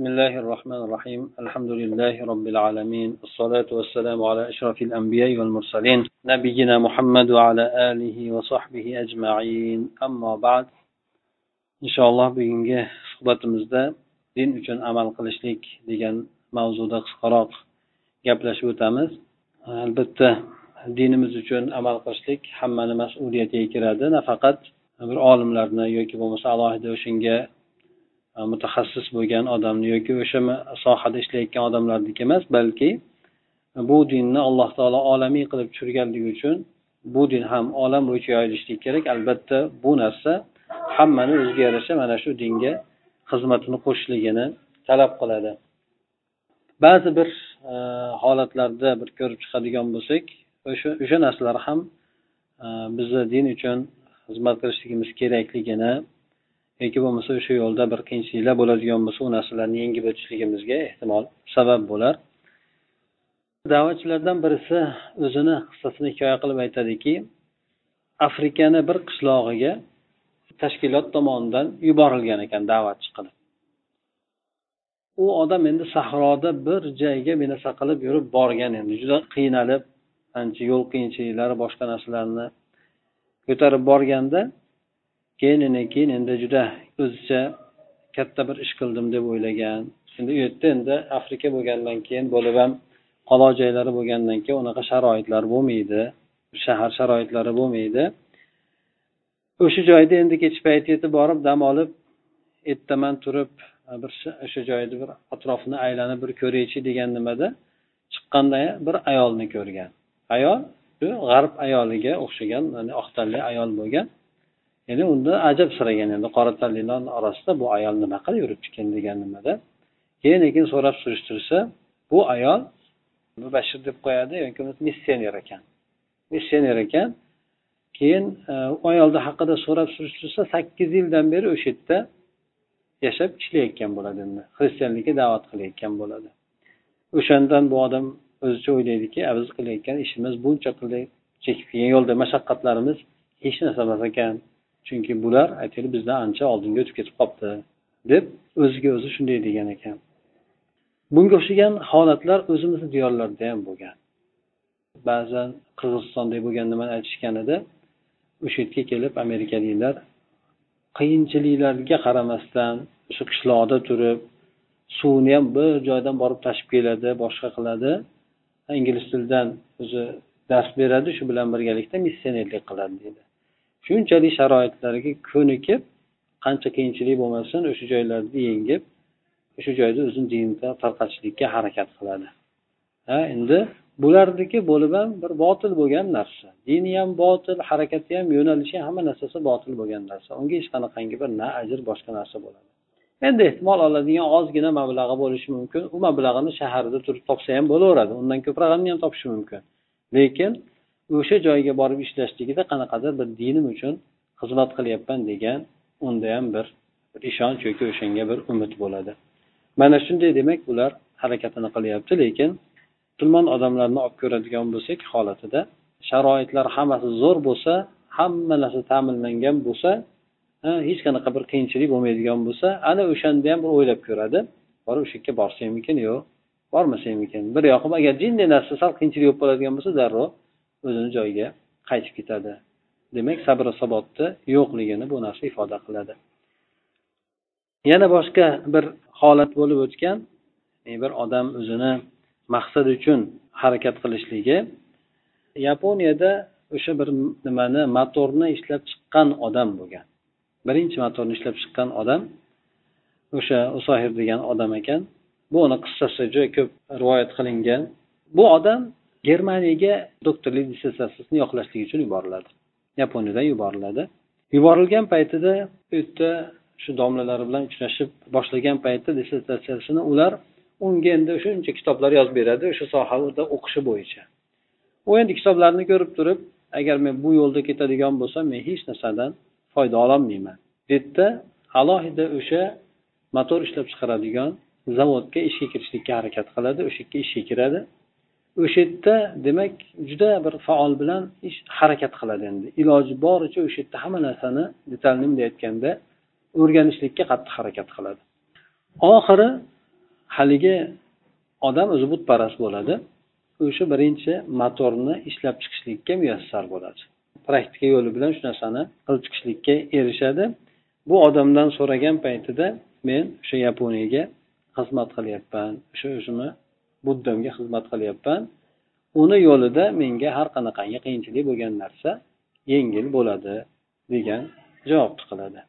بسم الله الرحمن الرحيم الحمد لله رب العالمين الصلاة والسلام على أشرف الأنبياء والمرسلين نبينا محمد وعلى آله وصحبه أجمعين أما بعد إن شاء الله bugungi suhbatimizda din uchun amal qilishlik degan mavzuda qisqaroq gaplashib o'tamiz albatta dinimiz uchun amal qilishlik hammani mas'uliyatiga kiradi nafaqat bir olimlarni yoki bo'lmasa alohida o'shanga E, mutaxassis bo'lgan odamni yoki o'sha sohada ishlayotgan odamlarniki emas balki bu dinni alloh taolo olamiy qilib tushirganligi uchun bu din ham olam bo'yicha yoyilishligi kerak. Albatta bu narsa hammani o'ziga yarasha mana shu dinga xizmatini qo'shishligini talab qiladi. Ba'zi bir e, holatlarda bir ko'rib chiqadigan bo'lsak o'sha o'sha narsalar ham e, bizni din uchun xizmat qilishligimiz kerakligini yoki bo'lmasa o'sha yo'lda bir qiyinchiliklar bo'ladigan bo'lsa u narsalarni yengib o'tishligimizga ehtimol sabab bo'lar. Da'vatchilardan birisi o'zini qissasini hikoya qilib aytadiki afrikani bir qishlog'iga tashkilot tomonidan yuborilgan ekan da'vatchi qilib. U odam endi sahroda bir joyga bunaqa qilib yurib borgan endi juda qiynalib ancha yo'l qiyinchiliklari boshqa narsalarni ko'tarib borganda keyin keyin endi juda o'zicha katta bir ish qildim deb o'ylagan. Endi u yerda endi afrika bo'lgandan keyin bo'lib ham qoloq joylari bo'lgandan keyin unaqa sharoitlar bo'lmaydi. Shahar sharoitlari bo'lmaydi. O'sha joyda endi kech payti yetib borib dam olib ertaman turib bir o'sha joyni bir atrofini aylanib bir ko'raychi degan nimada chiqqanda bir ayolni ko'rgan. Ayol shu g'arb ayoliga o'xshagan oq tanli ayol bo'lgan. Endi unda ajabsiragan endi qora tanlilar orasida bu ayol nima qilib yuribdi degan nimada. Keyin keyin so'rab surishtirsa bu ayol mubashir deb qo'yadi yoki missioner ekan. Missioner ekan. Keyin e, u ayolni haqida so'rab surishtirsa sakkiz yildan beri o'sha yerda yashab ishlayotgan bo'ladi endi. Xristianlikka da'vat qilayotgan bo'ladi. O'shandan bu odam o'zicha o'ylaydiki biz qilayotgan ishimiz buncha chekib kelgan yo'lda mashaqqatlarimiz hech narsa emas ekan. Chunki bular aytaylik bizdan ancha oldinga o'tib ketib qolibdi deb o'ziga o'zi shunday degan ekan. Bunga o'xshagan holatlar o'zimizni diyorlarda ham bo'lgan. Ba'zan qirg'izistonda bo'lgan nimani aytishgan edi? O'sha yerga kelib amerikaliklar qiyinchiliklarga qaramasdan o'sha qishloqda turib suvni ham bir joydan borib tashib keladi boshqa qiladi. Ingliz tilidan o'zi dars beradi shu bilan birgalikda missionerlik qiladi deydi shunchalik sharoitlarga ko'nikib qancha qiyinchilik bo'lmasin o'sha joylarni yengib o'sha joyda o'zini dinini tarqatishlikka harakat qiladi. Ha endi bularniki bo'lib ham bir botil bo'lgan narsa. Dini ham botil harakati ham yo'nalishi ham hamma narsasi botil bo'lgan narsa. Unga hech qanaqangi bir na ajr boshqa narsa bo'ladi. Endi ehtimol oladigan ozgina mablag'i bo'lishi mumkin. U mablag'ini shaharda turib topsa ham bo'laveradi. Undan ko'proq ham topishi mumkin. Lekin o'sha joyga borib ishlashligida qanaqadir bir dinim uchun xizmat qilyapman degan unda ham bir ishonch yoki o'shanga bir umid bo'ladi. Mana shunday demak ular harakatini qilyapti lekin musulmon odamlarni olib ko'radigan bo'lsak holatida sharoitlar hammasi zo'r bo'lsa hamma narsa ta'minlangan bo'lsa hech qanaqa bir qiyinchilik bo'lmaydigan bo'lsa ana o'shanda ham bir o'ylab ko'radi. Borib o'sha yerga borsakmikin yo'q bormasamikin bir yoqim agar jinday narsa sal qiyinchilik bo'lib qoladigan bo'lsa darrov o'zini joyiga qaytib ketadi. Demak sabr sabotni yo'qligini bu narsa ifoda qiladi. Yana boshqa bir holat bo'lib o'tgan bir odam o'zini maqsad uchun harakat qilishligi. Yaponiyada o'sha bir nimani motorni ishlab chiqqan odam bo'lgan. Birinchi motorni ishlab chiqqan odam o'sha usohir degan odam ekan. Bu uni qissasi juda ko'p rivoyat qilingan. Bu odam germaniyaga doktorlik dissertatsiyasini yoqlashlik uchun yuboriladi. Yaponiyadan yuboriladi. Yuborilgan paytida u yerda shu domlalari bilan uchrashib boshlagan paytda dissertatsiyasini ular unga endi shuncha kitoblar yozib beradi o'sha sohada o'qishi bo'yicha. U endi kitoblarni ko'rib turib agar men bu yo'lda ketadigan bo'lsam men hech narsadan foyda ololmayman deydida alohida o'sha motor ishlab chiqaradigan zavodga ishga kirishlikka harakat qiladi o'sha yerga ishga kiradi. O'sha yerda demak juda bir faol bilan ish harakat qiladi endi. Iloji boricha o'sha yerda hamma narsani detalni bunday aytganda o'rganishlikka qattiq harakat qiladi. Oxiri haligi odam o'zi butparast bo'ladi. O'sha birinchi motorni ishlab chiqishlikka muyassar bo'ladi. Praktika yo'li bilan shu narsani qilib chiqishlikka erishadi. Bu odamdan so'ragan paytida men o'sha yaponiyaga xizmat qilyapman o'sha o'zimni buddamga xizmat qilyapman. Uni yo'lida menga har qanaqangi qiyinchilik bo'lgan narsa yengil bo'ladi degan javob qiladi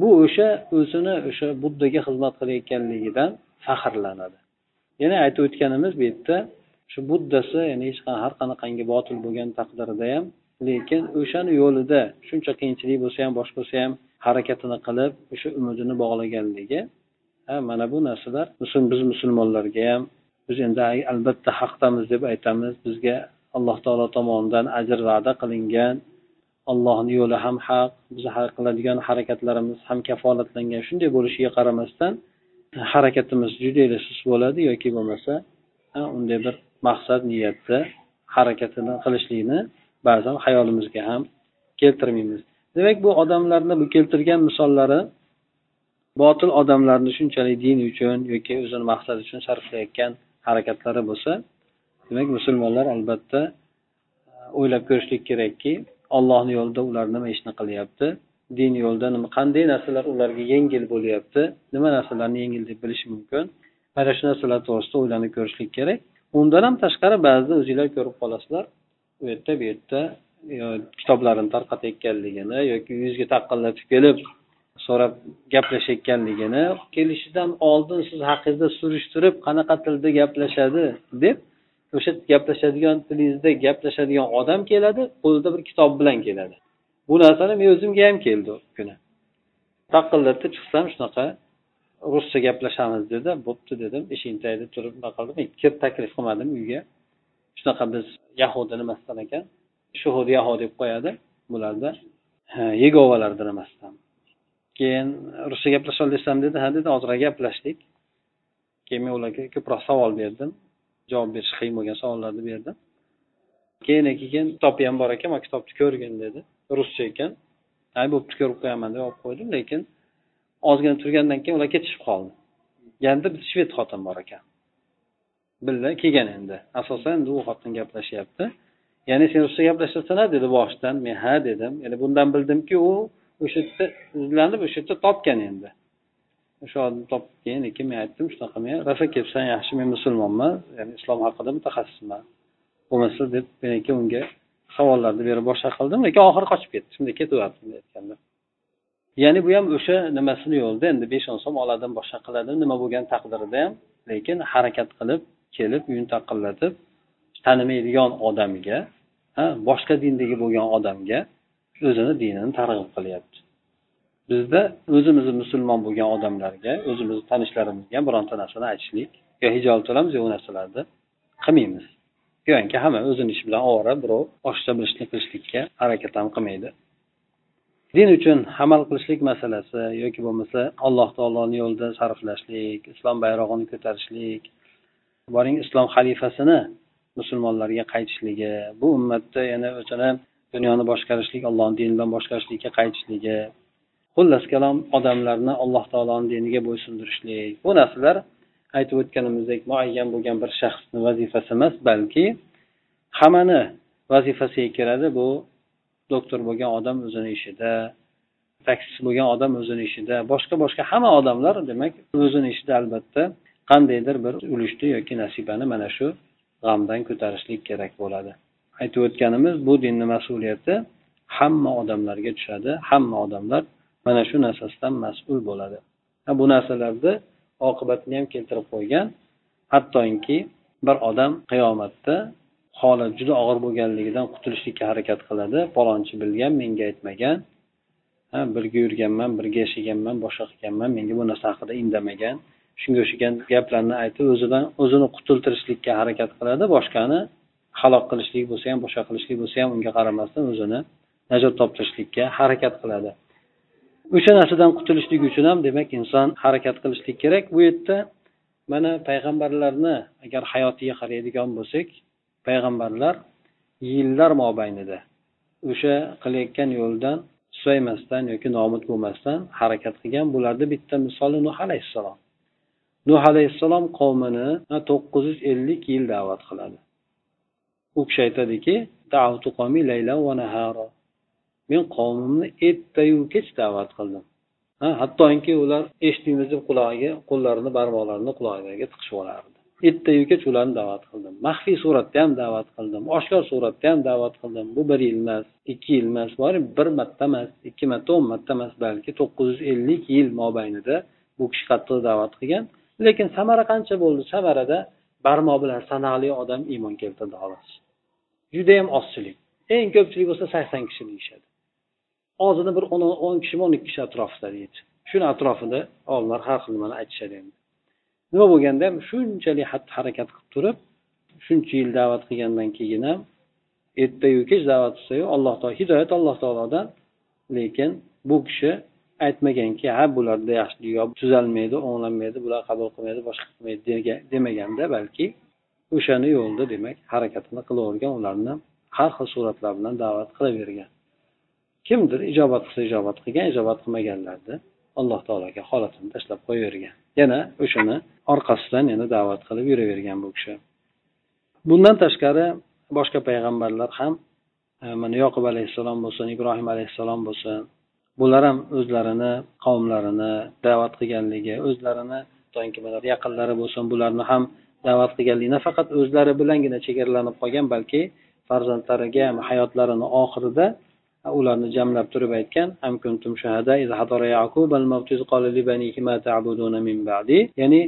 bu o'sha o'zini o'sha buddaga xizmat qilayotganligidan faxrlanadi. Yana aytib o'tganimiz bu yerda shu buddasi ya'ni hech har qanaqangi botil bo'lgan taqdirda ham lekin o'shani yo'lida shuncha qiyinchilik bo'lsa ham bosh bo'lsa ham harakatini qilib o'sha umidini bog'laganligi ha mana bu narsalar biz musulmonlarga ham biz endi albatta haqdamiz deb aytamiz. Bizga alloh taolo tomonidan ajr va'da qilingan allohni yo'li ham haq biz qiladigan harakatlarimiz ham kafolatlangan. Shunday bo'lishiga qaramasdan harakatimiz judayla sust bo'ladi yoki bo'lmasa unday bir maqsad niyatda harakatini qilishlikni ba'zan hayolimizga ham keltirmaymiz. Demak bu odamlarni bu keltirgan misollari botil odamlarni shunchalik din uchun yoki o'zini maqsadi uchun sarflayotgan harakatlari bo'lsa demak musulmonlar albatta e, o'ylab ko'rishlik kerakki ollohni yo'lida ular nima ishni qilyapti? Din yo'lida nima qanday narsalar ularga yengil bo'lyapti? Nima narsalarni yengil deb bilish mumkin? Mana shu narsalar to'g'risida o'ylanib ko'rishlik kerak. Undan ham tashqari ba'zida o'zinglar ko'rib qolasizlar u yerda bu yerda kitoblarini tarqatayotganligini yoki yuzga taqillatib kelib so'rab gaplashayotganligini kelishidan oldin siz haqingizda surishtirib qanaqa tilda gaplashadi deb o'sha gaplashadigan tilingizda gaplashadigan odam keladi qo'lida bir kitob bilan keladi. Bu narsani men o'zimga ham keldi u kuni. Taqillatib chiqsam shunaqa ruscha gaplashamiz dedi. Bo'pti dedim. Eshikni tagida turib nima qildim? Kirib taklif qilmadim uyga. Shunaqa biz yahudi nimasidan ekan? Shuhud yaho deb qo'yadi bularda. Yegovalarni nimasidan keyin ruscha gaplasha desam dedi ha dedi ozroq gaplashdik. Keyin men ularga ko'proq savol berdim. Javob berish qiyin bo'lgan savollarni berdim. Keyin keyin kitobi ham bor ekan man kitobni ko'rgin dedi. Ruscha ekan. Ay bo'pti ko'rib qo'yaman deb olib qo'ydim lekin ozgina turgandan keyin ular ketishib qoldi. Yanada bitta shved xotin bor ekan. Birga kelgan endi. Asosan endi u xotin gaplashyapti. Ya'ni sen ruscha gaplashasan dedi boshidan men ha dedim. Ya'ni bundan bildimki u o'sha yerda izlanib o'sha yerda topgan endi. O'sha odamni topib keyin lekin men aytdim shunaqa men rosa kelibsan yaxshi men musulmonman ya'ni islom haqida mutaxassisman. Bo'lmasa deb men keyin unga savollarni berib boshqa qildim lekin oxiri qochib ketdi. Shunday ketaverdim aytganda. Ya'ni bu ham o'sha nimasini yo'lida endi besh o'n so'm oladim boshqa qiladi nima bo'lgan taqdirida ham lekin harakat qilib kelib uyini taqillatib tanimaydigan odamga boshqa dindagi bo'lgan odamga o'zini dinini targ'ib qilyapti. Bizda o'zimizni musulmon bo'lgan odamlarga o'zimizni tanishlarimizga bironta narsani aytishlik yo hijolat olamiz yo u narsalarni qilmaymiz. Go'yoki hamma o'zini ishi bilan ovora birov boshqa bilishni qilishlikka harakat ham qilmaydi. Din uchun amal qilishlik masalasi yoki bo'lmasa alloh taoloni yo'lida sarflashlik islom bayrog'ini ko'tarishlik boring islom xalifasini musulmonlarga qaytishligi bu ummatda yana o'zini dunyoni boshqarishlik allohni dini bilan boshqarishlikka qaytishligi xullas kalom odamlarni alloh taoloni diniga bo'ysundirishlik. Bu narsalar aytib o'tganimizdek muayyan bo'lgan bir shaxsni vazifasi emas balki hammani vazifasiga kiradi bu doktor bo'lgan odam o'zini ishida taksichi bo'lgan odam o'zini ishida boshqa boshqa hamma odamlar demak o'zini ishida albatta qandaydir bir ulushni yoki nasibani mana shu g'amdan ko'tarishlik kerak bo'ladi. Aytib o'tganimiz bu dinni mas'uliyati hamma odamlarga tushadi. Hamma odamlar mana shu narsasidan mas'ul bo'ladi. Bu narsalarni oqibatini ham keltirib qo'ygan. Hattoki bir odam qiyomatda holat juda og'ir bo'lganligidan qutulishlikka harakat qiladi. Palonchi bilgan menga aytmagan. Ha birga yurganman birga yashaganman boshqa qilganman menga bu narsa haqida indamagan. Shunga o'xshagan gaplarni aytib o'zidan o'zini qutultirishlikka harakat qiladi. Boshqani halok qilishlik bo'lsa ham boshqa qilishlik bo'lsa ham unga qaramasdan o'zini najot toptirishlikka harakat qiladi. O'sha narsadan qutulishlik uchun ham demak inson harakat qilishlik kerak. Bu yerda mana payg'ambarlarni agar hayotiga qaraydigan bo'lsak payg'ambarlar yillar mobaynida o'sha qilayotgan yo'ldan susaymasdan yoki nomud bo'lmasdan harakat qilgan. Bularni bitta misoli nuh alayhissalom. Nuh alayhissalom qavmini to'qqiz yuz ellik yil da'vat qiladi. U kishi aytadiki men qavmimni ertayu kech da'vat qildim. Ha hattoki ular eshitmaymiz deb qulog'iga qo'llarini barmoqlarini qulog'iga tiqishib olardi. Ertayu kech ularni da'vat qildim. Maxfiy suratda ham da'vat qildim. Oshkor suratda ham da'vat qildim. Bu bir yil emas ikki yil emas bir marta emas ikki marta o'n marta emas balki to'qqiz yuz ellik yil mobaynida bu kishi qattiq da'vat qilgan. Lekin samara qancha bo'ldi? Samarada barmoq bilan sanoqli odam iymon keltirdi xolos. Judayam ozchilik. Eng ko'pchilik bo'lsa sakson kishi deyishadi. Ozini bir o'n kishimi o'n ikki kishi atrofida deydi. Shuni atrofida olimlar har xil nimani aytishadi endi. Nima bo'lganda ham shunchalik xatti harakat qilib turib shuncha yil da'vat qilgandan keyin ham ertayu kech da'vat qilsayu alloh taolo hidoyat alloh taolodan lekin bu kishi aytmaganki ha bularda yaxshilik yo'q tuzalmaydi o'nglanmaydi bular qabul qilmaydi boshqa qilmaydi demaganda balki o'shani yo'lida demak harakatini qilavergan ularni har xil suratlar bilan da'vat qilavergan. Kimdir ijobat qilsa ijobat qilgan ijobat qilmaganlarni alloh taologa holatini tashlab qo'yavergan. Yana o'shani orqasidan yana da'vat qilib yuravergan bu kishi. Bundan tashqari boshqa payg'ambarlar ham e, mana yoqub alayhissalom bo'lsin ibrohim alayhissalom bo'lsin bular ham o'zlarini qavmlarini da'vat qilganligi o'zlarini yaqinlari bo'lsin bularni ham da'vat qilganligi nafaqat o'zlari bilangina chegaralanib qolgan balki farzandlariga ham hayotlarini oxirida ularni jamlab turib aytgan ya'ni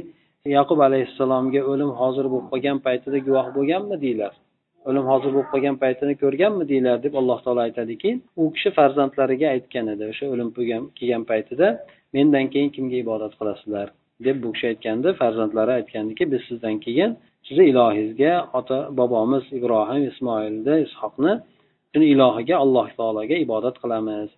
yaqub alayhissalomga o'lim hozir bo'lib qolgan paytida guvoh bo'lganmidinglar o'lim hozir bo'lib qolgan paytini ko'rganmidinglar deb alloh taolo aytadiki u kishi farzandlariga aytgan edi. O'sha o'lim kelgan paytida mendan keyin kimga ibodat qilasizlar? Deb bu kishi aytganda farzandlari aytgandiki biz sizdan keyin sizni ilohingizga ota bobomiz ibrohim ismoilni ishoqni shuni ilohiga alloh taologa ibodat qilamiz.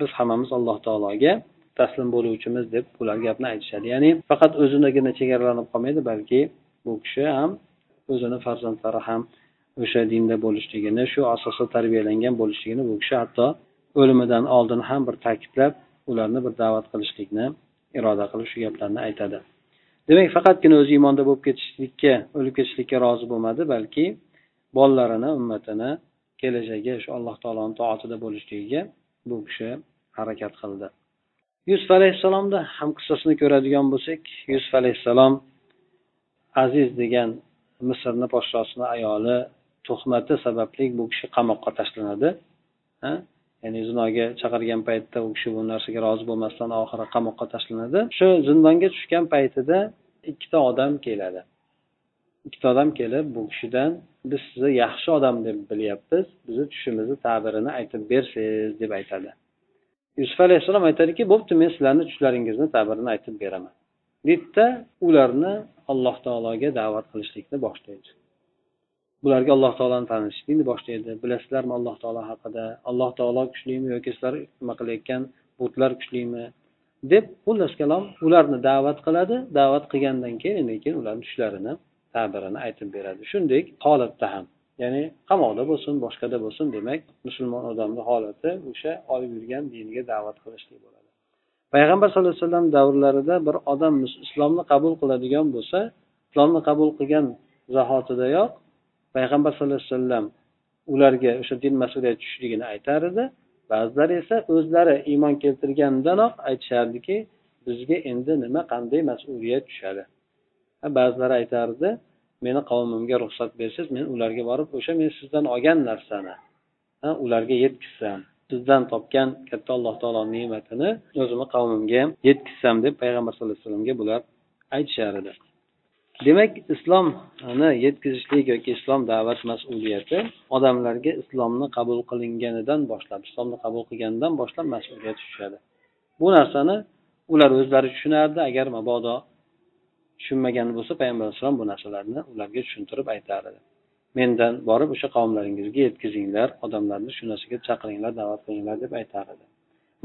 Biz hammamiz alloh taologa taslim bo'luvchimiz deb ular gapni aytishadi. Ya'ni faqat o'zinigina chegaralanib qolmaydi balki bu kishi ham o'zini farzandlari ham o'sha dinda bo'lishligini shu asosda tarbiyalangan bo'lishligini bu kishi hatto o'limidan oldin ham bir ta'kidlab ularni bir da'vat qilishlikni iroda qilib shu gaplarni aytadi. Demak faqatgina o'zi iymonda bo'lib ketishlikka o'lib ketishlikka rozi bo'lmadi balki bolalarini ummatini kelajagi shu alloh taoloni toatida bo'lishligiga bu kishi harakat qildi. Yusuf alayhissalomni ham qissasini ko'radigan bo'lsak yusuf alayhissalom aziz degan misrni podshosini ayoli tuhmati sababli bu kishi qamoqqa tashlanadi ya'ni zinoga chaqirgan paytda u kishi bu narsaga rozi bo'lmasdan oxiri qamoqqa tashlanadi. Shu zindonga tushgan paytida ikkita odam keladi. Ikkita odam kelib bu kishidan biz sizni yaxshi odam deb bilyapmiz bizni tushimizni ta'birini aytib bersangiz deb aytadi. Yusuf alayhissalom aytadiki bo'pti men sizlarni tushlaringizni ta'birini aytib beraman deydida ularni alloh taologa da'vat qilishlikni boshlaydi. Bularga alloh taoloni tanishlikni boshlaydi. Bilasizlarmi alloh taolo haqida? Alloh taolo kuchlimi yoki sizlar nima qilayotgan butlar kuchlimi? Deb xullas kalom ularni da'vat qiladi. Da'vat qilgandan keyin keyin ularni tushlarini ta'birini aytib beradi. Shunday holatda ham. Ya'ni qamoqda bo'lsin boshqada bo'lsin demak musulmon odamni holati o'sha olib yurgan diniga da'vat qilishlik bo'ladi. Payg'ambar sallallohu alayhi vasallam davrlarida bir odam islomni qabul qiladigan bo'lsa islomni qabul qilgan zahotidayoq payg'ambar sallallohu alayhi vasallam ularga o'sha din mas'uliyati tushishligini aytar edi. Ba'zilari esa o'zlari iymon keltirgandanoq aytishardiki bizga endi nima qanday mas'uliyat tushadi? Ba'zilari aytardi meni qavmimga ruxsat bersangiz men ularga borib o'sha men sizdan olgan narsani ularga yetkazsam sizdan topgan katta alloh taolo ne'matini o'zimni qavmimga ham yetkazsam deb payg'ambar sallallohu alayhi vasallamga bular aytishar edi. Demak islomni yetkazishlik yoki islom da'vat mas'uliyati odamlarga islomni qabul qilinganidan boshlab islomni qabul qilganidan boshlab mas'uliyat tushadi. Bu narsani ular o'zlari tushunardi. Agar mabodo tushunmagan bo'lsa payg'ambar alayhissalom bu narsalarni ularga tushuntirib aytar edi mendan borib o'sha qavmlaringizga yetkazinglar odamlarni shu narsaga chaqiringlar da'vat qilinglar deb aytar edi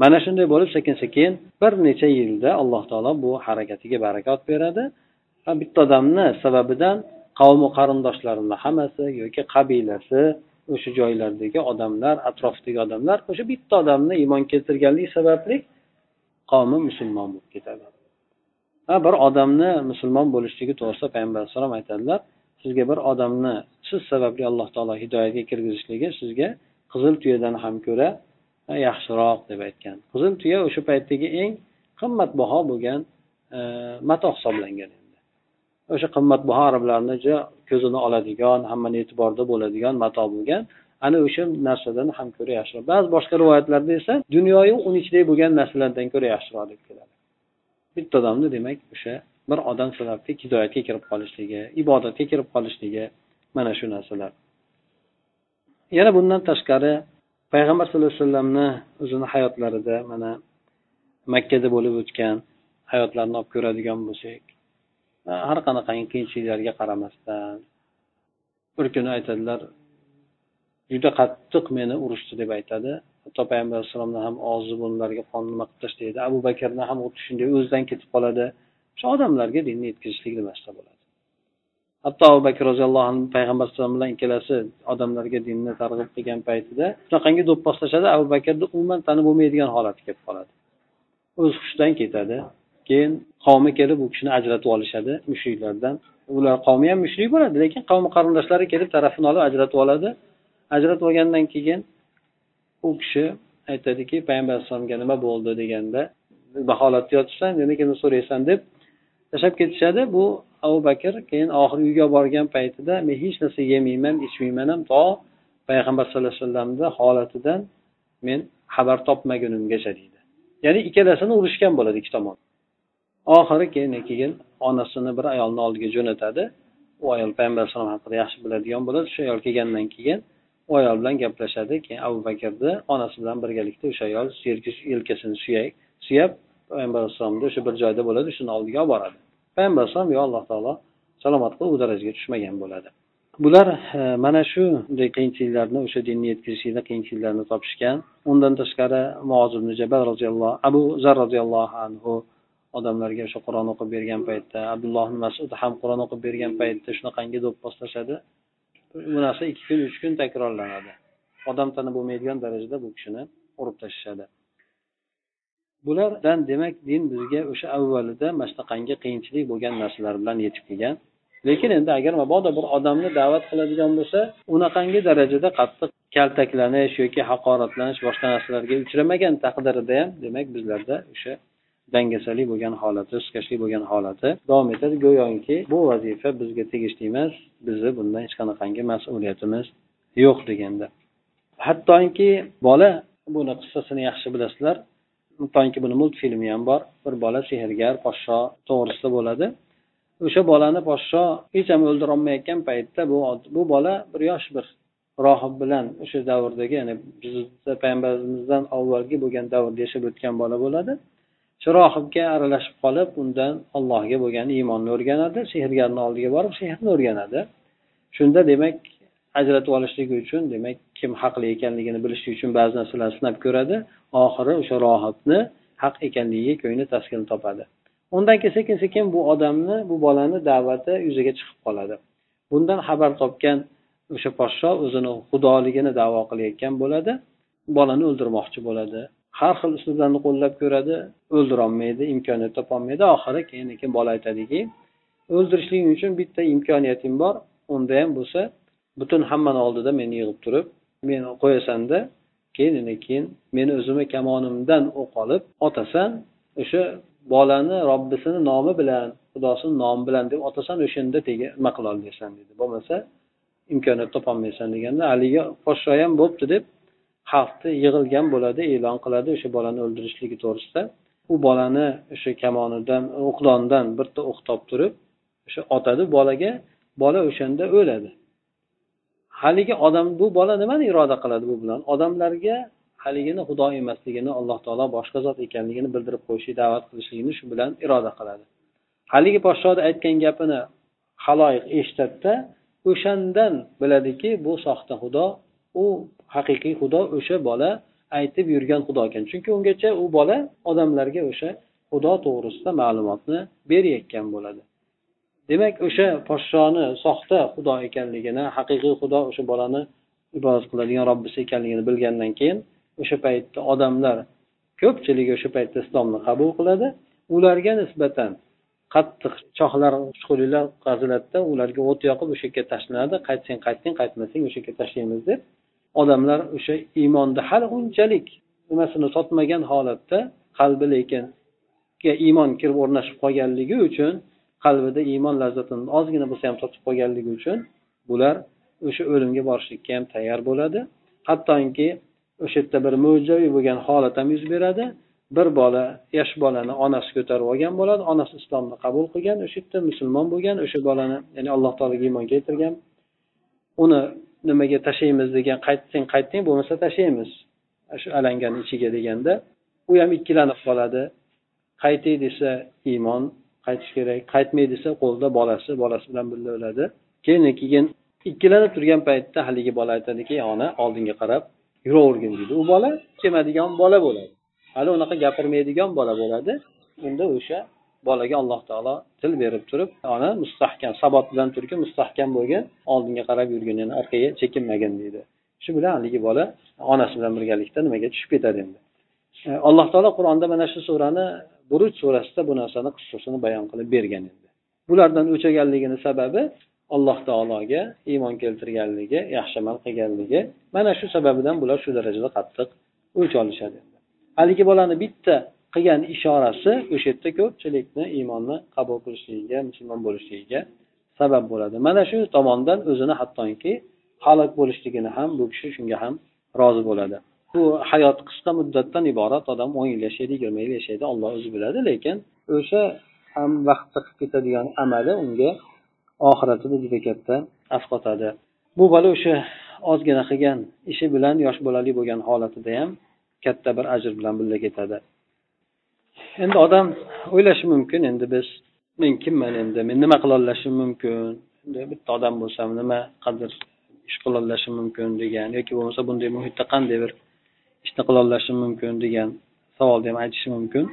mana shunday bo'lib sekin sekin bir necha yilda alloh taolo bu harakatiga barakot beradi. Bitta odamni sababidan qavmi qarindoshlarini hammasi yoki qabilasi o'sha joylardagi odamlar atrofdagi odamlar o'sha bitta odamni iymon keltirganligi sababli qavmi musulmon bo'lib ketadi. Ha bir odamni musulmon bo'lishligi to'g'risida payg'ambar alayhisalom aytadilar sizga bir odamni siz sababli alloh taolo hidoyatga kirgizishligi sizga qizil tuyadan ham ko'ra yaxshiroq deb aytgan. Qizil tuya o'sha paytdagi eng qimmatbaho bo'lgan e, mato hisoblangan o'sha qimmatbaho arablarni juda ko'zini oladigan hammani e'tiborida bo'ladigan mato bo'lgan. Ana o'sha narsadan ham ko'ra yaxshiroq. Ba'zi boshqa rivoyatlarda esa dunyoyu uni ichidagi bo'lgan narsalardan ko'ra yaxshiroq deb keladi. Bitta odamni demak o'sha bir odam sababli hidoyatga kirib qolishligi ibodatga kirib qolishligi mana shu narsalar. Yana bundan tashqari payg'ambar sallallohu alayhi vasallamni o'zini hayotlarida mana makkada bo'lib o'tgan hayotlarini olib ko'radigan bo'lsak har qanaqangi qiyinchiliklarga qaramasdan bir kuni aytadilar juda qattiq meni urishdi deb aytadi. Hatto payg'ambar alayhissalomni ham og'zi bunlarga qon nima qilib tashlaydi abu bakrni ham xuddi shunday o'zidan ketib qoladi. O'sha odamlarga dinni yetkazishlik nimasida bo'ladi. Hatto abu bakr roziyallohu anhu payg'ambar alayhisalom bilan ikkalasi odamlarga dinni targ'ib qilgan paytida shunaqangi do'pposlashadi abu bakrni umuman tanib bo'lmaydigan holatga kelib qoladi. O'z hushidan ketadi. Keyin qavmi kelib u kishini ajratib olishadi mushriklardan. Ular qavmi ham mushrik bo'ladi lekin qavmi qarindoshlari kelib tarafini olib ajratib oladi. Ajratib olgandan keyin u kishi aytadiki payg'ambar alayhissalomga nima bo'ldi? deganda baholatda yotibsan endi kimni so'raysan deb tashlab ketishadi. Bu abu bakr keyin oxiri uyga borgan paytida men hech narsa yemayman ichmayman ham to payg'ambar sallallohu alayhi vasallamni holatidan men xabar topmagunimgacha deydi. Ya'ni ikkalasini urishgan bo'ladi ikki tomon. Oxiri keyin keyin onasini bir ayolni oldiga jo'natadi. U ayol payg'ambar alayhisalom haqida yaxshi biladigan bo'ladi. Shu ayol kelgandan keyin u ayol bilan gaplashadi. Keyin abu bakrni onasi bilan birgalikda o'sha ayol yelkasini suyab payg'ambar alayhissalomni o'sha bir joyda bo'ladi. Shuni oldiga olib boradi. Payg'ambar alayhisalom yo alloh taolo salomat qilib u darajaga tushmagan bo'ladi. Bular e, mana shunday qiyinchiliklarni o'sha dinni yetkazishlikda qiyinchiliklarni topishgan. Undan tashqari moz ibn jabal roziyallohu abu zar roziyallohu anhu odamlarga o'sha qur'on o'qib bergan paytda abdulloh masud ham qur'on o'qib bergan paytda shunaqangi do'pposlashadi bu narsa ikki kun uch kun takrorlanadi. Odam tani bo'lmaydigan darajada bu kishini urib tashlashadi. Bulardan demak din bizga o'sha avvalida mana shunaqangi qiyinchilik bo'lgan narsalar bilan yetib kelgan. Lekin endi agar mabodo bir odamni da'vat qiladigan bo'lsa unaqangi darajada qattiq kaltaklanish yoki haqoratlanish boshqa narsalarga uchramagan taqdirida ham demak bizlarda o'sha dangasalik bo'lgan holati sustkashlik bo'lgan holati davom etadi. Go'yoki bu vazifa bizga tegishli emas bizni bundan hech qanaqangi mas'uliyatimiz yo'q deganda. Hattoki bola buni qissasini yaxshi bilasizlar. Toki buni multfilmi ham bor. Bir bola sehrgar podsho to'g'risida bo'ladi. O'sha bolani podsho hech ham o'ldirolmayotgan paytda bu bu bola bir yosh bir rohib bilan o'sha davrdagi ya'ni bizni payg'ambarimizdan avvalgi bo'lgan davrda yashab o'tgan bola bo'ladi. Chirohibga aralashib qolib undan allohga bo'lgan iymonni o'rganadi sehrgarni oldiga borib sehrni o'rganadi. Shunda demak ajratib olishligi uchun demak kim haqli ekanligini bilish uchun ba'zi narsalarni sinab ko'radi oxiri o'sha rohibni haq ekanligiga ko'ngli taskin topadi. Undan keyin sekin sekin bu odamni bu bolani da'vati yuzaga chiqib qoladi? Bundan xabar topgan o'sha podsho o'zini xudoligini davo qilayotgan bo'ladi bolani o'ldirmoqchi bo'ladi. Har xil uslublarni qo'llab ko'radi o'ldirolmaydi imkoniyat topolmaydi. Oxiri keyin keyin bola aytadiki o'ldirishliging uchun bitta imkoniyating bor unda ham bo'lsa butun hammani oldida meni yig'ib turib meni qo'yasanda keyin keyin meni o'zimni kamonimdan o'q olib otasan o'sha bolani robbisini nomi bilan xudosini nomi bilan deb otasan o'shanda nima qilolmaysan dedi. Bo'lmasa imkoniyat topolmaysan deganda haligi podsho ham bo'pti deb xalqni yig'ilgan bo'ladi e'lon qiladi o'sha bolani o'ldirishligi to'g'risida. U bolani o'sha kamonidan o'qdondan bitta o'q topib turib o'sha otadi bolaga bola o'shanda o'ladi. Haligi odam bu bola nimani iroda qiladi bu bilan? Odamlarga haligini xudo emasligini alloh taolo boshqa zot ekanligini bildirib qo'yishi da'vat qilishligini shu bilan iroda qiladi. Haligi podshoni aytgan gapini haloyiq eshitadida o'shandan biladiki bu soxta xudo u haqiqiy xudo o'sha bola aytib yurgan xudo ekan. Chunki ungacha u bola odamlarga o'sha xudo to'g'risida ma'lumotni berayotgan bo'ladi. Demak o'sha podshoni soxta xudo ekanligini haqiqiy xudo o'sha bolani ibodat qiladigan robbisi ekanligini bilgandan keyin o'sha paytda odamlar ko'pchiligi o'sha paytda islomni qabul qiladi. Ularga nisbatan qattiq chohlar chuqurliklar qaziladida ularga o't yoqib o'sha yerga tashlanadi. Qaytsang qaytgin qaytmasang o'sha yerga tashlaymiz deb odamlar o'sha iymonni hali unchalik nimasini totmagan holatda qalbi lekin iymon kirib o'rnashib qolganligi uchun qalbida iymon lazzatini ozgina bo'lsa ham totib qolganligi uchun bular o'sha o'limga borishlikka ham tayyor bo'ladi. Hattoki o'sha yerda bir mo'jizaviy bo'lgan holat ham yuz beradi. Bir bola yosh bolani onasi ko'tarib olgan bo'ladi onasi islomni qabul qilgan o'sha yerda musulmon bo'lgan o'sha bolani ya'ni alloh taologa iymon keltirgan. Uni nimaga tashlaymiz degan qaytsang qaytding bo'lmasa tashlaymiz. Shu alangani ichiga deganda u ham ikkilanib qoladi. Qaytay desa iymon qaytish kerak. Qaytmay desa qo'lida bolasi bolasi bilan birga o'ladi. Keyin keyin ikkilanib turgan paytda haligi bola aytadiki ona oldinga qarab yuravergin deydi u bola chemadigan bola bo'ladi. Hali unaqa gapirmaydigan bola bo'ladi. Unda o'sha bolaga alloh taolo til berib turib ona mustahkam sabot bilan turgin mustahkam bo'lgin oldinga qarab yurgin yani orqaga chekinmagin deydi. Shu bilan haligi bola onasi bilan birgalikda nimaga tushib ketadi endi? E, alloh taolo qur'onda mana shu surani buruj surasida bu narsani qissasini bayon qilib bergan endi. Bulardan o'chaganligini sababi alloh taologa iymon keltirganligi yaxshi amal qilganligi mana shu sababidan bular shu darajada qattiq o'ch olishadi haligi bolani bitta qilgan ishorasi o'sha yerda ko'pchilikni iymonni qabul qilishligiga musulmon bo'lishligiga sabab bo'ladi. Mana shu tomondan o'zini hattoki halok bo'lishligini ham bu kishi shunga ham rozi bo'ladi. Bu hayot qisqa muddatdan iborat odam o'n yil yashaydi yigirma yil yashaydi olloh o'zi biladi lekin o'sha ham vaqtda qilib ketadigan amali unga oxiratida juda katta asqotadi bu bola o'sha ozgina qilgan ishi bilan yosh bolali bo'lgan holatida ham katta bir ajr bilan birga ketadi. Endi odam o'ylashi mumkin. Endi biz men kimman endi? Men nima qilolashim mumkin? Bitta odam bo'lsam nima qadr ish qilolashim mumkin degan yoki bo'lmasa bunday muhitda qanday bir ishni qilolashim mumkin degan savolni ham aytishi mumkin.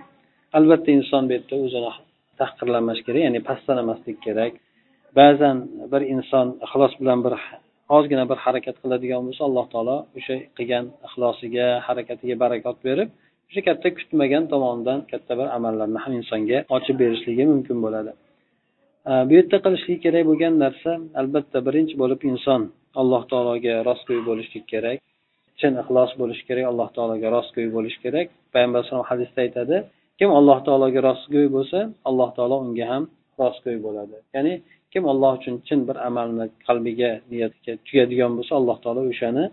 Albatta inson bu yerda o'zini tahqirlamash kerak ya'ni pastlamaslik kerak. Ba'zan bir inson ixlos bilan bir ozgina bir harakat qiladigan bo'lsa alloh taolo o'sha qilgan ixlosiga harakatiga barakot berib o'sha katta kutmagan tomonidan katta bir amallarni ham insonga ochib berishligi mumkin bo'ladi. Bu yerda qilishligi kerak bo'lgan narsa albatta birinchi bo'lib inson alloh taologa rostgo'y bo'lishlik kerak. Chin ixlos bo'lishi kerak alloh taologa rostgo'y bo'lishi kerak. Payg'ambar alayhisalom hadisda aytadi kim alloh taologa rostgo'y bo'lsa alloh taolo unga ham rostgo'y bo'ladi. Ya'ni kim alloh uchun chin bir amalni qalbiga niyatiga tugadigan bo'lsa alloh taolo o'shani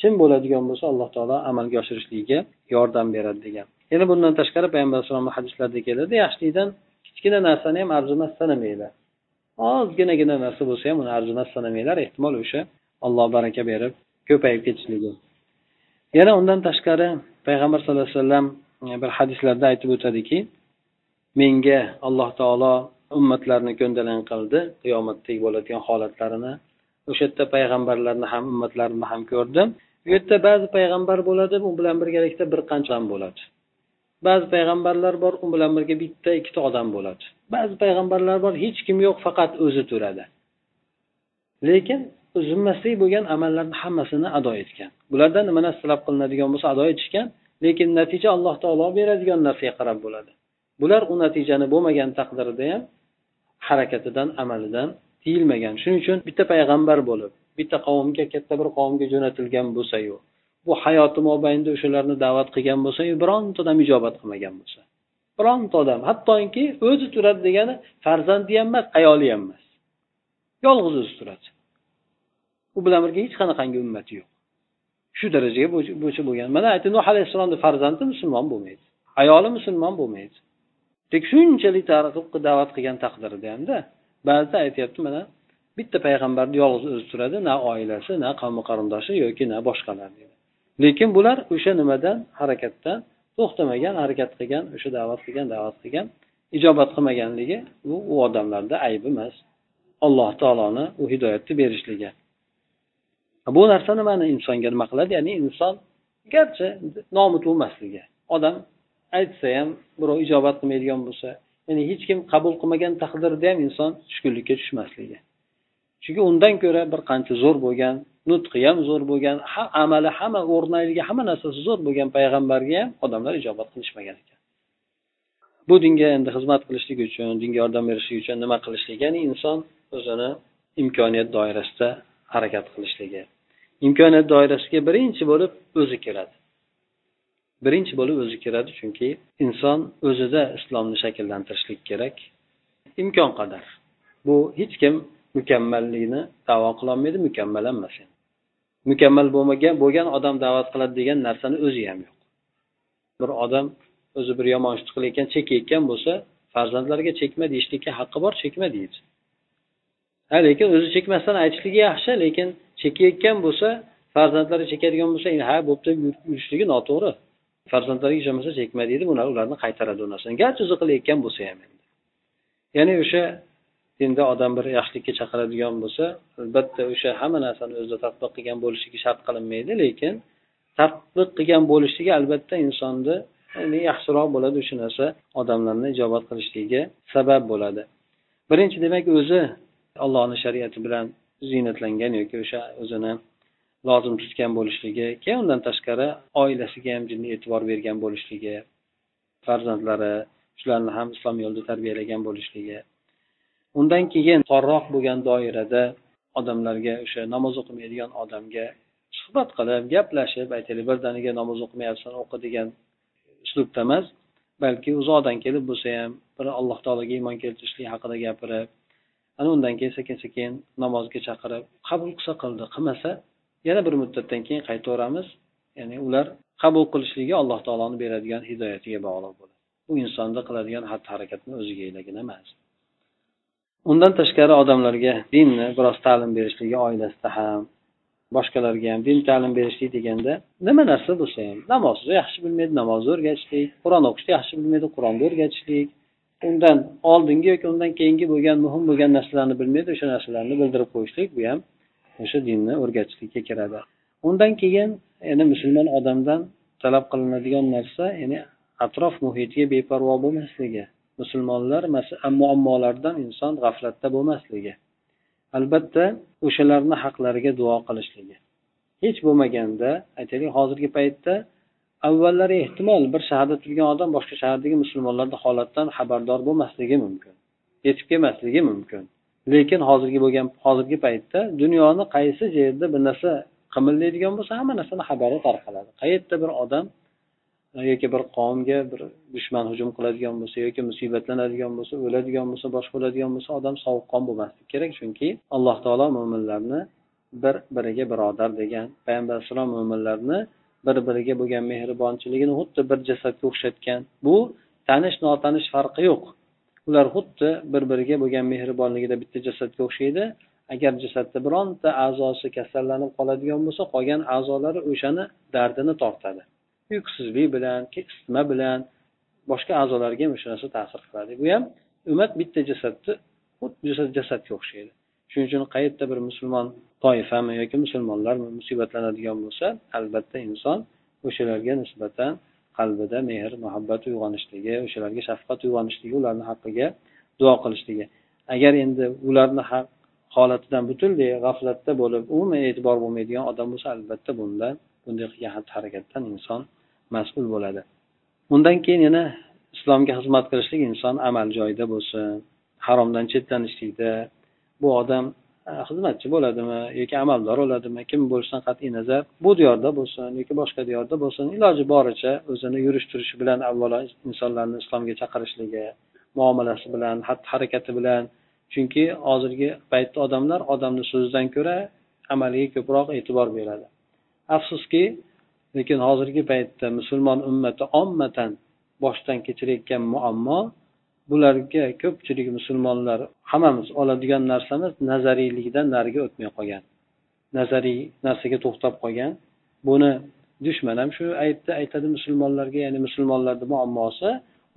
chin bo'ladigan bo'lsa alloh taolo amalga oshirishligiga yordam beradi degan. Yana bundan tashqari payg'ambar alayhisalomni hadislarida keladi yaxshilikdan kichkina narsani ham arzimas sanamanglar. Ozginagina narsa bo'lsa ham uni arzimas sanamanglar ehtimol o'sha alloh baraka berib ko'payib ketishligi. Yana undan tashqari payg'ambar sallallohu alayhi vasallam eh, bir hadislarda aytib o'tadiki menga alloh taolo ummatlarni ko'ndalang qildi qiyomatdagi bo'ladigan holatlarini. O'sha yerda payg'ambarlarni ham ummatlarni ham ko'rdim. U yerda ba'zi payg'ambar bo'ladi u bilan birgalikda bir qancha odam bo'ladi. Ba'zi payg'ambarlar bor u bilan birga bitta ikkita odam bo'ladi. Ba'zi payg'ambarlar bor hech kim yo'q faqat o'zi turadi. Lekin zimmasida bo'lgan amallarni hammasini ado etgan. Bulardan nima narsa talab qilinadigan bo'lsa ado etishgan lekin natija alloh taolo beradigan narsaga qarab bo'ladi. Bular u natijani bo'lmagan taqdirda ham harakatidan amalidan tiyilmagan. Shuning uchun bitta payg'ambar bo'lib bitta qavmga katta bir qavmga jo'natilgan bo'lsayu bu hayoti mobaynida o'shalarni da'vat qilgan bo'lsayu bironta odam ijobat qilmagan bo'lsa. Bironta odam hattoki o'zi turadi degani farzandi ham emas ayoli ham emas. Yolg'iz o'zi turadi. U bilan birga hech qanaqangi ummati yo'q. Shu darajaga bo'yicha bo'lgan. Mana aytdi nuh alayhissalomni farzandi musulmon bo'lmaydi ayoli musulmon bo'lmaydi. Dek shunchalik targ'ib da'vat qilgan taqdirida hamda ba'zida aytyapti mana bitta payg'ambarni yolg'iz o'zi turadi na oilasi na qavmi qarindoshi yoki na boshqalar lekin bular o'sha nimadan harakatdan to'xtamagan harakat qilgan o'sha da'vat qilgan da'vat qilgan ijobat qilmaganligi bu u odamlarda ayb emas. Alloh taoloni u hidoyatni berishligi. Bu narsa nimani insonga nima qiladi? Ya'ni inson garchi nomi tug'masligi odam aytsa ham birov ijobat qilmaydigan bo'lsa ya'ni hech kim qabul qilmagan taqdirda ham inson tushkunlikka tushmasligi. Chunki undan ko'ra bir qancha zo'r bo'lgan nutqi ham zo'r bo'lgan amali hamma o'rnayligi hamma narsasi zo'r bo'lgan payg'ambarga ham odamlar ijobat qilishmagan ekan. Bu dinga endi xizmat qilishlik uchun dinga yordam berishlik uchun nima qilishlik? Ya'ni inson o'zini imkoniyat doirasida harakat qilishligi. Imkoniyat doirasiga birinchi bo'lib o'zi kiradi birinchi bo'lib o'zi kiradi chunki inson o'zida islomni shakllantirishlik kerak. Imkon qadar. Bu hech kim mukammallikni davo qilolmaydi mukammal emas mukammal bo'lmagan bo'lgan odam da'vat qiladi degan narsani o'zi ham yo'q. Bir odam o'zi bir yomon ishni qilayotgan chekayotgan bo'lsa farzandlariga chekma deyishlikka haqqi bor chekma deydi. Ha lekin o'zi chekmasdan aytishligi yaxshi lekin chekayotgan bo'lsa farzandlari chekadigan bo'lsa ha bo'pti yurishligi noto'g'ri. Farzandlariga ishonmasa chekma deydi bular ularni qaytaradi u narsani. Garchi o'zi qilayotgan bo'lsa ham ya'ni o'sha dinda odam bir yaxshilikka chaqiradigan bo'lsa albatta o'sha hamma narsani o'zida tadbiq qilgan bo'lishligi shart qilinmaydi lekin tadbiq qilgan bo'lishligi albatta insonni ya'ni yaxshiroq bo'ladi o'sha narsa odamlarni ijobat qilishligiga sabab bo'ladi. Birinchi demak o'zi allohni shariati bilan ziynatlangan yoki o'sha o'zini lozim tutgan bo'lishligi keyin undan tashqari oilasiga ham jinni e'tibor bergan bo'lishligi farzandlari shularni ham islom yo'lida tarbiyalagan bo'lishligi undan keyin torroq bo'lgan doirada odamlarga o'sha namoz o'qimaydigan odamga suhbat qilib gaplashib aytaylik birdaniga namoz o'qimayapsan o'qi degan uslubda emas balki uzoqdan kelib bo'lsa ham bir alloh taologa iymon keltirishlik haqida gapirib ana undan keyin sekin sekin namozga chaqirib qabul qilsa qildi qilmasa yana bir muddatdan keyin qaytaveramiz. Ya'ni ular qabul qilishligi alloh taoloni beradigan hidoyatiga bog'liq bo'ladi. Bu insonda qiladigan xatti harakatni o'ziga egagina emas. Undan tashqari odamlarga dinni biroz ta'lim berishligi oilasida ham boshqalarga ham din ta'lim berishlik deganda nima narsa bo'lsa ham namozni yaxshi bilmaydi namozni o'rgatishlik qur'on o'qishni yaxshi bilmaydi qur'onni o'rgatishlik undan oldingi yoki undan keyingi bo'lgan muhim bo'lgan narsalarni bilmaydi o'sha narsalarni bildirib qo'yishlik bu ham o'sha dinni o'rgatishlikka kiradi. Undan keyin ya'ni musulmon odamdan talab qilinadigan narsa ya'ni atrof muhitiga beparvo bo'lmasligi. Musulmonlar muammolardan inson g'aflatda bo'lmasligi. Albatta o'shalarni haqlariga duo qilishligi. Hech bo'lmaganda aytaylik hozirgi paytda avvallari ehtimol bir shaharda turgan odam boshqa shahardagi musulmonlarni holatidan xabardor bo'lmasligi mumkin yetib kelmasligi mumkin. Lekin hozirgi bo'lgan hozirgi paytda dunyoni qaysi yerda bir narsa qimillaydigan bo'lsa hamma narsani xabari tarqaladi. Qayerda bir odam yoki bir qavmga bir dushman hujum qiladigan bo'lsa yoki musibatlanadigan bo'lsa o'ladigan bo'lsa boshqa bo'ladigan bo'lsa odam sovuqqon bo'lmasligi kerak. Chunki alloh taolo mo'minlarni bir biriga birodar degan payg'ambar alayhissalom mo'minlarni bir biriga bo'lgan mehribonchiligini xuddi bir jasadga o'xshatgan. Bu tanish notanish farqi yo'q. Ular xuddi bir biriga bo'lgan mehribonligida bitta jasadga o'xshaydi. Agar jasadda bironta a'zosi kasallanib qoladigan bo'lsa qolgan a'zolari o'shani dardini tortadi. Uyqusizlik bilan isitma bilan boshqa a'zolarga ham o'sha narsa ta'sir qiladi. Bu ham ummat bitta jasadni xuddi jasadga o'xshaydi. Shuning uchun qayerda bir musulmon toifami yoki musulmonlarmi musibatlanadigan bo'lsa albatta inson o'shalarga nisbatan qalbida mehr muhabbat uyg'onishligi o'shalarga shafqat uyg'onishligi ularni haqqiga duo qilishligi. Agar endi ularni haq holatidan butunlay g'aflatda bo'lib umuman e'tibor bo'lmaydigan odam bo'lsa albatta bundan bunday qilgan xatti harakatdan inson mas'ul bo'ladi. Undan keyin yana islomga xizmat qilishlik inson amal joyida bo'lsin haromdan chetlanishlikda. Bu odam xizmatchi bo'ladimi yoki amaldor bo'ladimi? Kim bo'lishidan qat'iy nazar bu diyorda bo'lsin yoki boshqa diyorda bo'lsin? Iloji boricha o'zini yurish turishi bilan avvalo insonlarni islomga chaqirishligi muomalasi bilan xatti harakati bilan. Chunki hozirgi paytda odamlar odamni so'zidan ko'ra amaliga ko'proq e'tibor beradi. Afsuski lekin hozirgi paytda musulmon ummati ommatan boshdan kechirayotgan muammo bularga ko'pchilik musulmonlar hammamiz oladigan narsamiz nazariylikdan nariga o'tmay qolgan. Nazariy narsaga to'xtab qolgan. Buni dushman ham shu aytdi aytadi musulmonlarga ya'ni musulmonlarni muammosi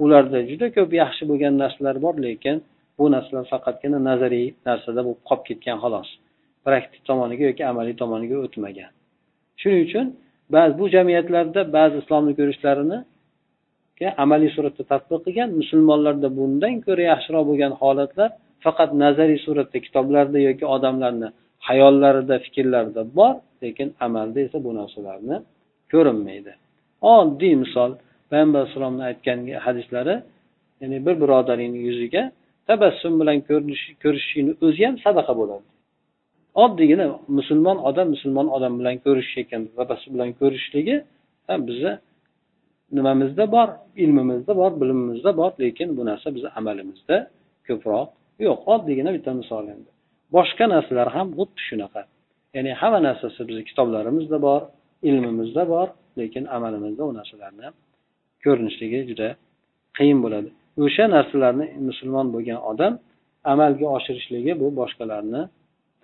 ularda juda ko'p yaxshi bo'lgan narsalar bor lekin bu narsalar faqatgina nazariy narsada bo'lib qolib ketgan xolos. Praktik tomoniga yoki amaliy tomoniga o'tmagan. Shuning uchun ba'zi bu jamiyatlarda ba'zi islomni ko'rishlarini amaliy suratda tadbiq qilgan musulmonlarda bundan ko'ra yaxshiroq bo'lgan holatlar faqat nazariy suratda kitoblarda yoki odamlarni hayollarida fikrlarida bor lekin amalda esa bu narsalarni ko'rinmaydi. Oddiy misol payg'ambar alayhissalomni aytgan hadislari ya'ni bir birodaringni yuziga tabassum bilan ko'rishishlikni o'zi ham sadaqa bo'ladi. Oddiygina musulmon odam musulmon odam bilan ko'rishayotgan tabassum bilan ko'rishishligi bizni nimamizda bor ilmimizda bor bilimimizda bor lekin bu narsa bizni amalimizda ko'proq yo'q. Oddiygina bitta misol endi. Boshqa narsalar ham xuddi shunaqa. Ya'ni hamma narsasi bizni kitoblarimizda bor ilmimizda bor lekin amalimizda u narsalarni ko'rinishligi juda qiyin bo'ladi. O'sha narsalarni musulmon bo'lgan odam amalga oshirishligi bu boshqalarni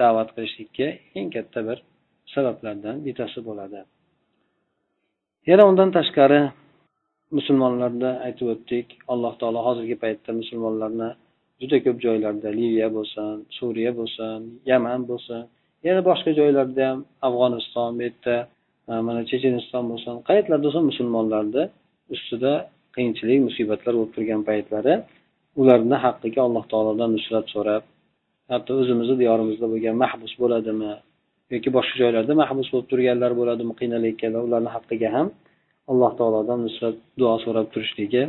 da'vat qilishlikka eng katta bir sabablardan bittasi bo'ladi. Yana undan tashqari musulmonlarda aytib o'tdik alloh taolo hozirgi paytda musulmonlarni juda ko'p joylarda liviya bo'lsin suriya bo'lsin yaman bo'lsin yana boshqa joylarda ham afg'oniston bu yerda mana checheniston bo'lsin qayerlarda bo'lsin musulmonlarni ustida qiyinchilik musibatlar bo'lib turgan paytlari ularni haqqiga alloh taolodan nusrat so'rab hatto o'zimizni diyorimizda bo'lgan mahbus bo'ladimi yoki boshqa joylarda mahbus bo'lib turganlar bo'ladimi qiynalayotganlar ularni haqqiga ham alloh taolodan nusrat duo so'rab turishligi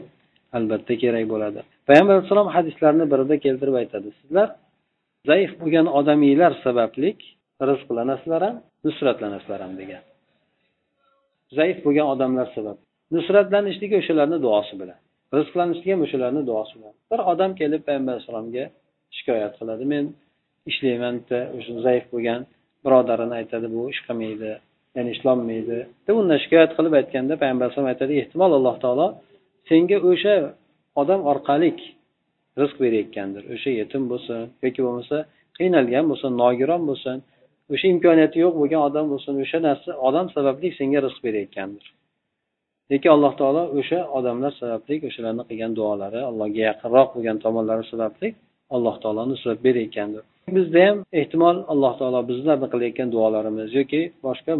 albatta kerak bo'ladi. Payg'ambar alayhissalom hadislarni birida keltirib aytadi. Sizlar zaif bo'lgan odamiylar sababli rizqlanasizlar ham nusratlanasizlar ham degan. Zaif bo'lgan odamlar sabab nusratlanishligi o'shalarni duosi bilan rizqlanishligi ham o'shalarni duosi bilan. Bir odam kelib payg'ambar alayhissalomga shikoyat qiladi. Men ishlayman bitta o'sha zaif bo'lgan birodarini aytadi bu ish qilmaydi ya'ni ishlolmaydi. Deb undan shikoyat qilib aytganda payg'ambar alayhisalom aytadi ehtimol alloh taolo senga o'sha odam orqali rizq berayotgandir. O'sha yetim bo'lsin yoki bo'lmasa qiynalgan bo'lsin nogiron bo'lsin o'sha imkoniyati yo'q bo'lgan odam bo'lsin o'sha narsa odam sababli senga rizq berayotgandir. Lekin alloh taolo o'sha odamlar sababli o'shalarni qilgan duolari allohga yaqinroq bo'lgan tomonlari sababli alloh taolo nusrat berayotgandir. Bizda ham ehtimol alloh taolo bizlarni qilayotgan duolarimiz yoki boshqa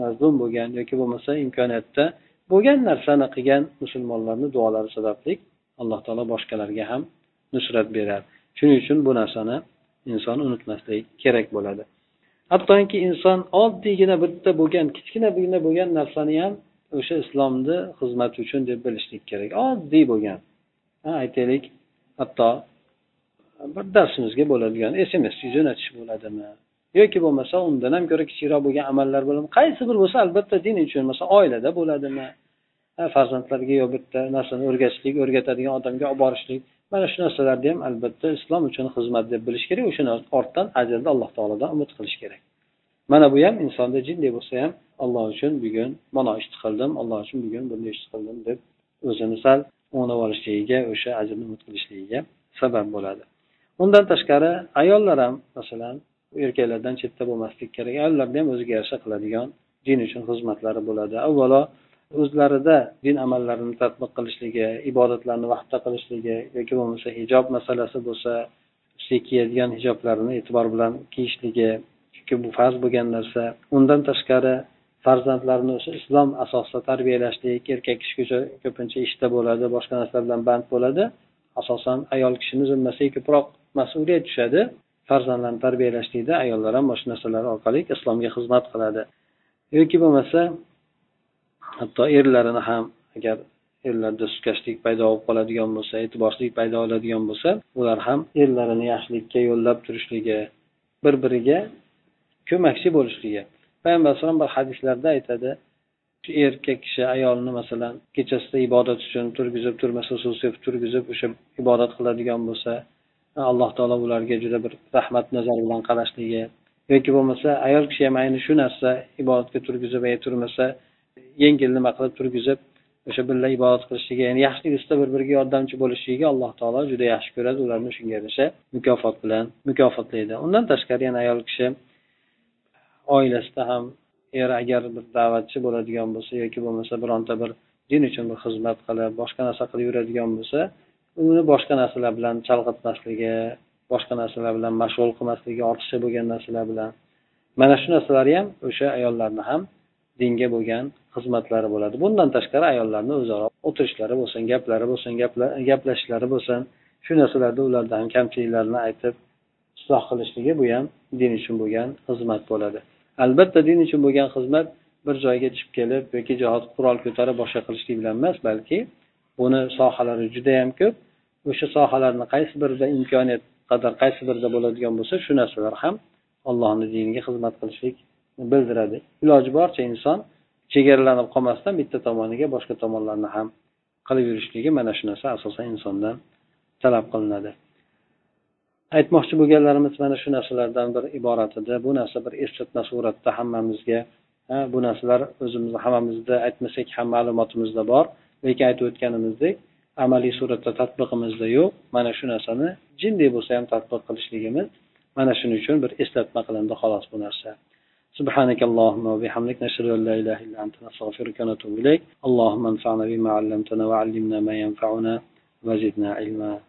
mazlum bo'lgan yoki bo'lmasa imkoniyatda bo'lgan narsani qilgan musulmonlarni duolari sababli alloh taolo boshqalarga ham nusrat beradi shuning uchun bu narsani inson unutmaslik kerak bo'ladi. Hattoki inson oddiygina bitta bo'lgan kichkinagina bo'lgan narsani ham o'sha islomni xizmati uchun deb bilishlik kerak. Oddiy bo'lgan. Aytaylik hatto bir darsimizga bo'ladigan sms jo'natish bo'ladimi? Yoki bo'lmasa undan ham ko'ra kichikroq bo'lgan amallar bo'ladimi? Qaysi bir bo'lsa albatta din uchun masalan oilada bo'ladimi? Farzandlarga yo bitta narsani o'rgatishlik o'rgatadigan odamga olib borishlik. Mana shu narsalarni ham albatta islom uchun xizmat deb bilish kerak. O'shani ortdan ajrni alloh taolodan umid qilish kerak. Mana bu ham insonda jinday bo'lsa ham alloh uchun bugun mana ishni qildim alloh uchun bugun bunday ishni qildim deb o'zini sal o'nglab olishligiga o'sha ajrni umid qilishligiga sabab bo'ladi. Undan tashqari ayollar ham masalan erkaklardan chetda bo'lmaslik kerak. Ayollarni ham o'ziga yarasha qiladigan din uchun xizmatlari bo'ladi. Avvalo o'zlarida din amallarini tadbiq qilishligi ibodatlarni vaqtda qilishligi yoki bo'lmasa hijob masalasi bo'lsa kiyadigan hijoblarini e'tibor bilan kiyishligi chunki bu farz bo'lgan narsa. Undan tashqari farzandlarni o'sha islom asosida tarbiyalashlik erkak kishi ko'pincha ishda bo'ladi boshqa narsalar bilan band bo'ladi. Asosan ayol kishini zimmasiga ko'proq mas'uliyat tushadi. Farzandlarni tarbiyalashlikda ayollar ham mana shu narsalar orqali islomga xizmat qiladi. Yoki bo'lmasa hatto erlarini ham agar erlarda sustkashlik paydo bo'lib qoladigan bo'lsa e'tiborsizlik paydo bo'ladigan bo'lsa ular ham erlarini yaxshilikka yo'llab turishligi bir biriga ko'makchi bo'lishligi. Payg'ambar alayhisalom bir hadislarda aytadi. Erkak kishi ayolni masalan kechasida ibodat uchun turgizib turmasa suv sepib turgizib o'sha ibodat qiladigan bo'lsa alloh taolo ularga juda bir rahmat nazari bilan qarashligi. Yoki bo'lmasa ayol kishi ham ayni shu narsa ibodatga turgizib turmasa yengil nima qilib turgizib o'sha birga ibodat qilishligi ya'ni yaxshilik ustida bir biriga yordamchi bo'lishligiga alloh taolo juda yaxshi ko'radi ularni shunga yarasha mukofot bilan mukofotlaydi undan tashqari yana ayol kishi oilasida ham er agar bir da'vatchi bo'ladigan bo'lsa yoki bo'lmasa bironta bir din uchun bir xizmat qilib boshqa narsa qilib yuradigan bo'lsa uni boshqa narsalar bilan chalg'itmasligi boshqa narsalar bilan mashg'ul qilmasligi ortiqcha bo'lgan narsalar bilan. Mana shu narsalari ham o'sha ayollarni ham dinga bo'lgan xizmatlari bo'ladi. Bundan tashqari ayollarni o'zaro o'tirishlari bo'lsin gaplari bo'lsin gaplashishlari bo'lsin shu narsalarda ularda ham kamchiliklarni aytib isloh qilishligi bu ham din uchun bo'lgan xizmat bo'ladi. Albatta din uchun bo'lgan xizmat bir joyga tushib kelib yoki jihod qurol ko'tarib boshqa qilishlik bilan emas balki buni sohalari judayam ko'p. O'sha sohalarni qaysi birida imkoniyat qadar qaysi birida bo'ladigan bo'lsa shu narsalar ham allohni diniga xizmat qilishlik bildiradi. Iloji boricha inson chegaralanib qolmasdan bitta tomoniga boshqa tomonlarni ham qilib yurishligi mana shu narsa asosan insondan talab qilinadi. aytmoqchi bo'lganlarimiz mana shu narsalardan bir iborat edi bu narsa bir eslatma suratda hammamizga bu narsalar o'zimizni hammamizda aytmasak ham ma'lumotimizda bor lekin aytib o'tganimizdek amaliy suratda tadbiqimizda yo'q mana shu narsani jinday bo'lsa ham tadbiq qilishligimiz mana shuning uchun bir eslatma qilindi xolos bu narsa سبحانك اللهم وبحمدك نشهد أن لا إله إلا أنت نستغفرك ونتوب إليك اللهم انفعنا بما علمتنا وعلمنا ما ينفعنا وزدنا علما